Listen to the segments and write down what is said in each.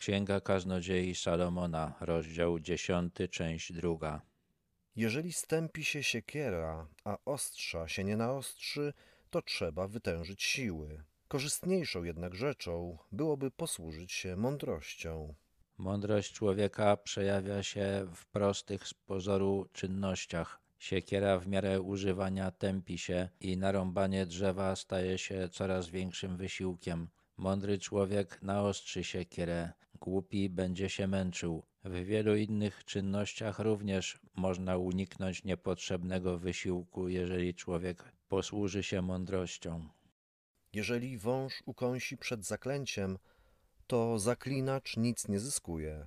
Księga Kaznodziei Salomona, rozdział 10, część druga. Jeżeli stępi się siekiera, a ostrza się nie naostrzy, to trzeba wytężyć siły. Korzystniejszą jednak rzeczą byłoby posłużyć się mądrością. Mądrość człowieka przejawia się w prostych z pozoru czynnościach. Siekiera w miarę używania tępi się i narąbanie drzewa staje się coraz większym wysiłkiem. Mądry człowiek naostrzy siekierę, głupi będzie się męczył. W wielu innych czynnościach również można uniknąć niepotrzebnego wysiłku, jeżeli człowiek posłuży się mądrością. Jeżeli wąż ukąsi przed zaklęciem, to zaklinacz nic nie zyskuje.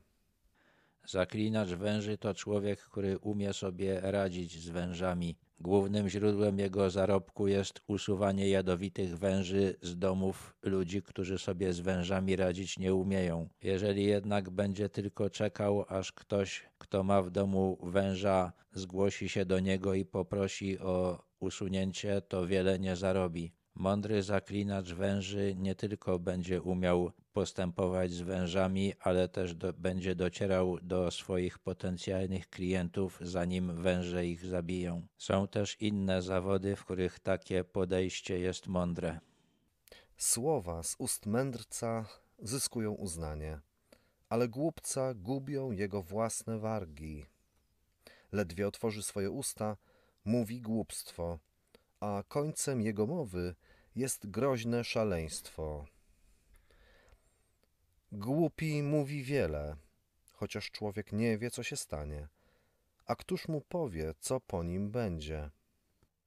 Zaklinacz węży to człowiek, który umie sobie radzić z wężami. Głównym źródłem jego zarobku jest usuwanie jadowitych węży z domów ludzi, którzy sobie z wężami radzić nie umieją. Jeżeli jednak będzie tylko czekał, aż ktoś, kto ma w domu węża, zgłosi się do niego i poprosi o usunięcie, to wiele nie zarobi. Mądry zaklinacz węży nie tylko będzie umiał postępować z wężami, ale też do, będzie docierał do swoich potencjalnych klientów, zanim węże ich zabiją. Są też inne zawody, w których takie podejście jest mądre. Słowa z ust mędrca zyskują uznanie, ale głupca gubią jego własne wargi. Ledwie otworzy swoje usta, mówi głupstwo, a końcem jego mowy jest groźne szaleństwo. Głupi mówi wiele, chociaż człowiek nie wie, co się stanie. A któż mu powie, co po nim będzie?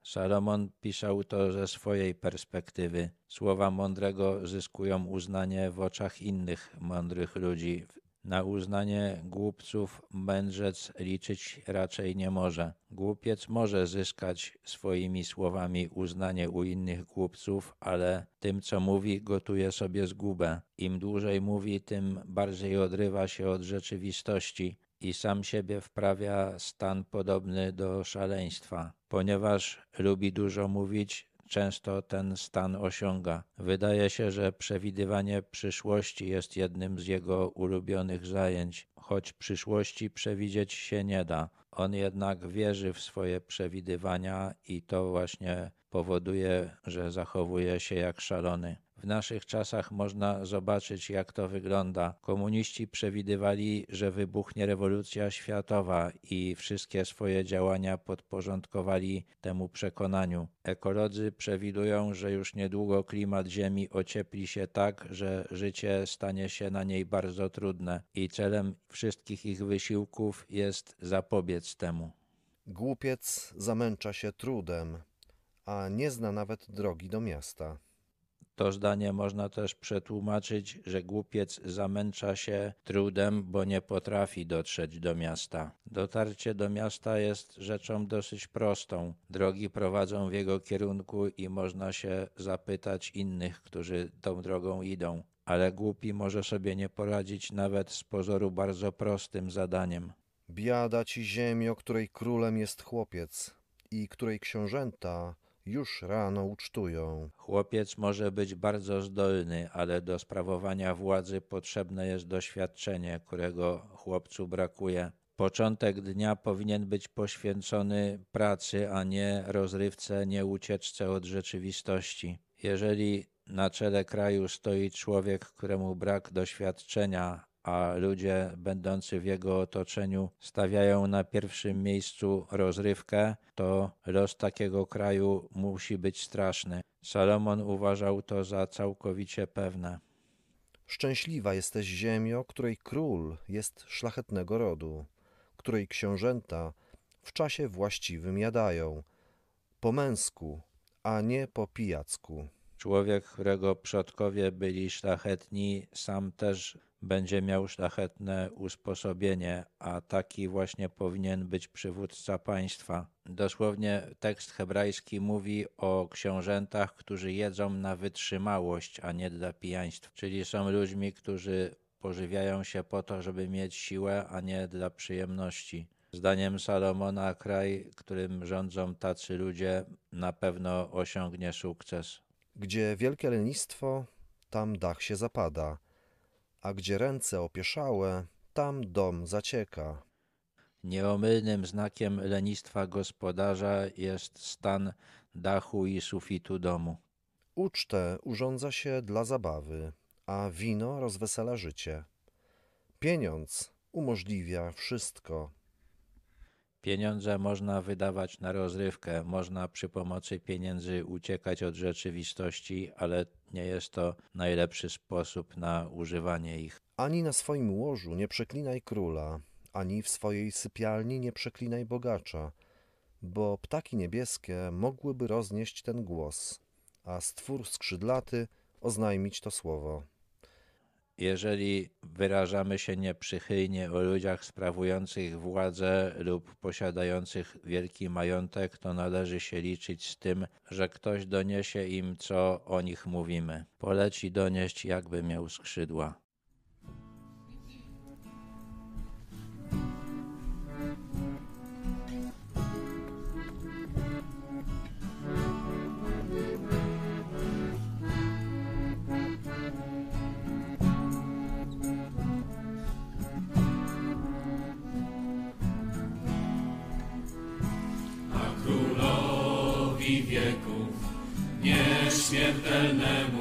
Salomon pisał to ze swojej perspektywy. Słowa mądrego zyskują uznanie w oczach innych mądrych ludzi. Na uznanie głupców mędrzec liczyć raczej nie może. Głupiec może zyskać swoimi słowami uznanie u innych głupców, ale tym, co mówi, gotuje sobie zgubę. Im dłużej mówi, tym bardziej odrywa się od rzeczywistości i sam siebie wprawia stan podobny do szaleństwa. Ponieważ lubi dużo mówić, często ten stan osiąga. Wydaje się, że przewidywanie przyszłości jest jednym z jego ulubionych zajęć, choć przyszłości przewidzieć się nie da. On jednak wierzy w swoje przewidywania i to właśnie powoduje, że zachowuje się jak szalony. W naszych czasach można zobaczyć, jak to wygląda. Komuniści przewidywali, że wybuchnie rewolucja światowa i wszystkie swoje działania podporządkowali temu przekonaniu. Ekolodzy przewidują, że już niedługo klimat Ziemi ociepli się tak, że życie stanie się na niej bardzo trudne i celem wszystkich ich wysiłków jest zapobiec temu. Głupiec zamęcza się trudem, a nie zna nawet drogi do miasta. To zdanie można też przetłumaczyć, że głupiec zamęcza się trudem, bo nie potrafi dotrzeć do miasta. Dotarcie do miasta jest rzeczą dosyć prostą. Drogi prowadzą w jego kierunku i można się zapytać innych, którzy tą drogą idą. Ale głupi może sobie nie poradzić nawet z pozoru bardzo prostym zadaniem. Biada ci ziemi, o której królem jest chłopiec i której książęta już rano ucztują. Chłopiec może być bardzo zdolny, ale do sprawowania władzy potrzebne jest doświadczenie, którego chłopcu brakuje. Początek dnia powinien być poświęcony pracy, a nie rozrywce, nie ucieczce od rzeczywistości. Jeżeli na czele kraju stoi człowiek, któremu brak doświadczenia, a ludzie będący w jego otoczeniu stawiają na pierwszym miejscu rozrywkę, to los takiego kraju musi być straszny. Salomon uważał to za całkowicie pewne. Szczęśliwa jesteś ziemio, której król jest szlachetnego rodu, której książęta w czasie właściwym jadają, po męsku, a nie po pijacku. Człowiek, którego przodkowie byli szlachetni, sam też będzie miał szlachetne usposobienie, a taki właśnie powinien być przywódca państwa. Dosłownie tekst hebrajski mówi o książętach, którzy jedzą na wytrzymałość, a nie dla pijaństw, czyli są ludźmi, którzy pożywiają się po to, żeby mieć siłę, a nie dla przyjemności. Zdaniem Salomona kraj, którym rządzą tacy ludzie, na pewno osiągnie sukces. Gdzie wielkie lenistwo, tam dach się zapada – a gdzie ręce opieszałe, tam dom zacieka. Nieomylnym znakiem lenistwa gospodarza jest stan dachu i sufitu domu. Ucztę urządza się dla zabawy, a wino rozwesela życie. Pieniądz umożliwia wszystko. Pieniądze można wydawać na rozrywkę, można przy pomocy pieniędzy uciekać od rzeczywistości, ale nie jest to najlepszy sposób na używanie ich. Ani na swoim łożu nie przeklinaj króla, ani w swojej sypialni nie przeklinaj bogacza, bo ptaki niebieskie mogłyby roznieść ten głos, a stwór skrzydlaty oznajmić to słowo. Jeżeli wyrażamy się nieprzychylnie o ludziach sprawujących władzę lub posiadających wielki majątek, to należy się liczyć z tym, że ktoś doniesie im, co o nich mówimy. Poleci donieść, jakby miał skrzydła. and then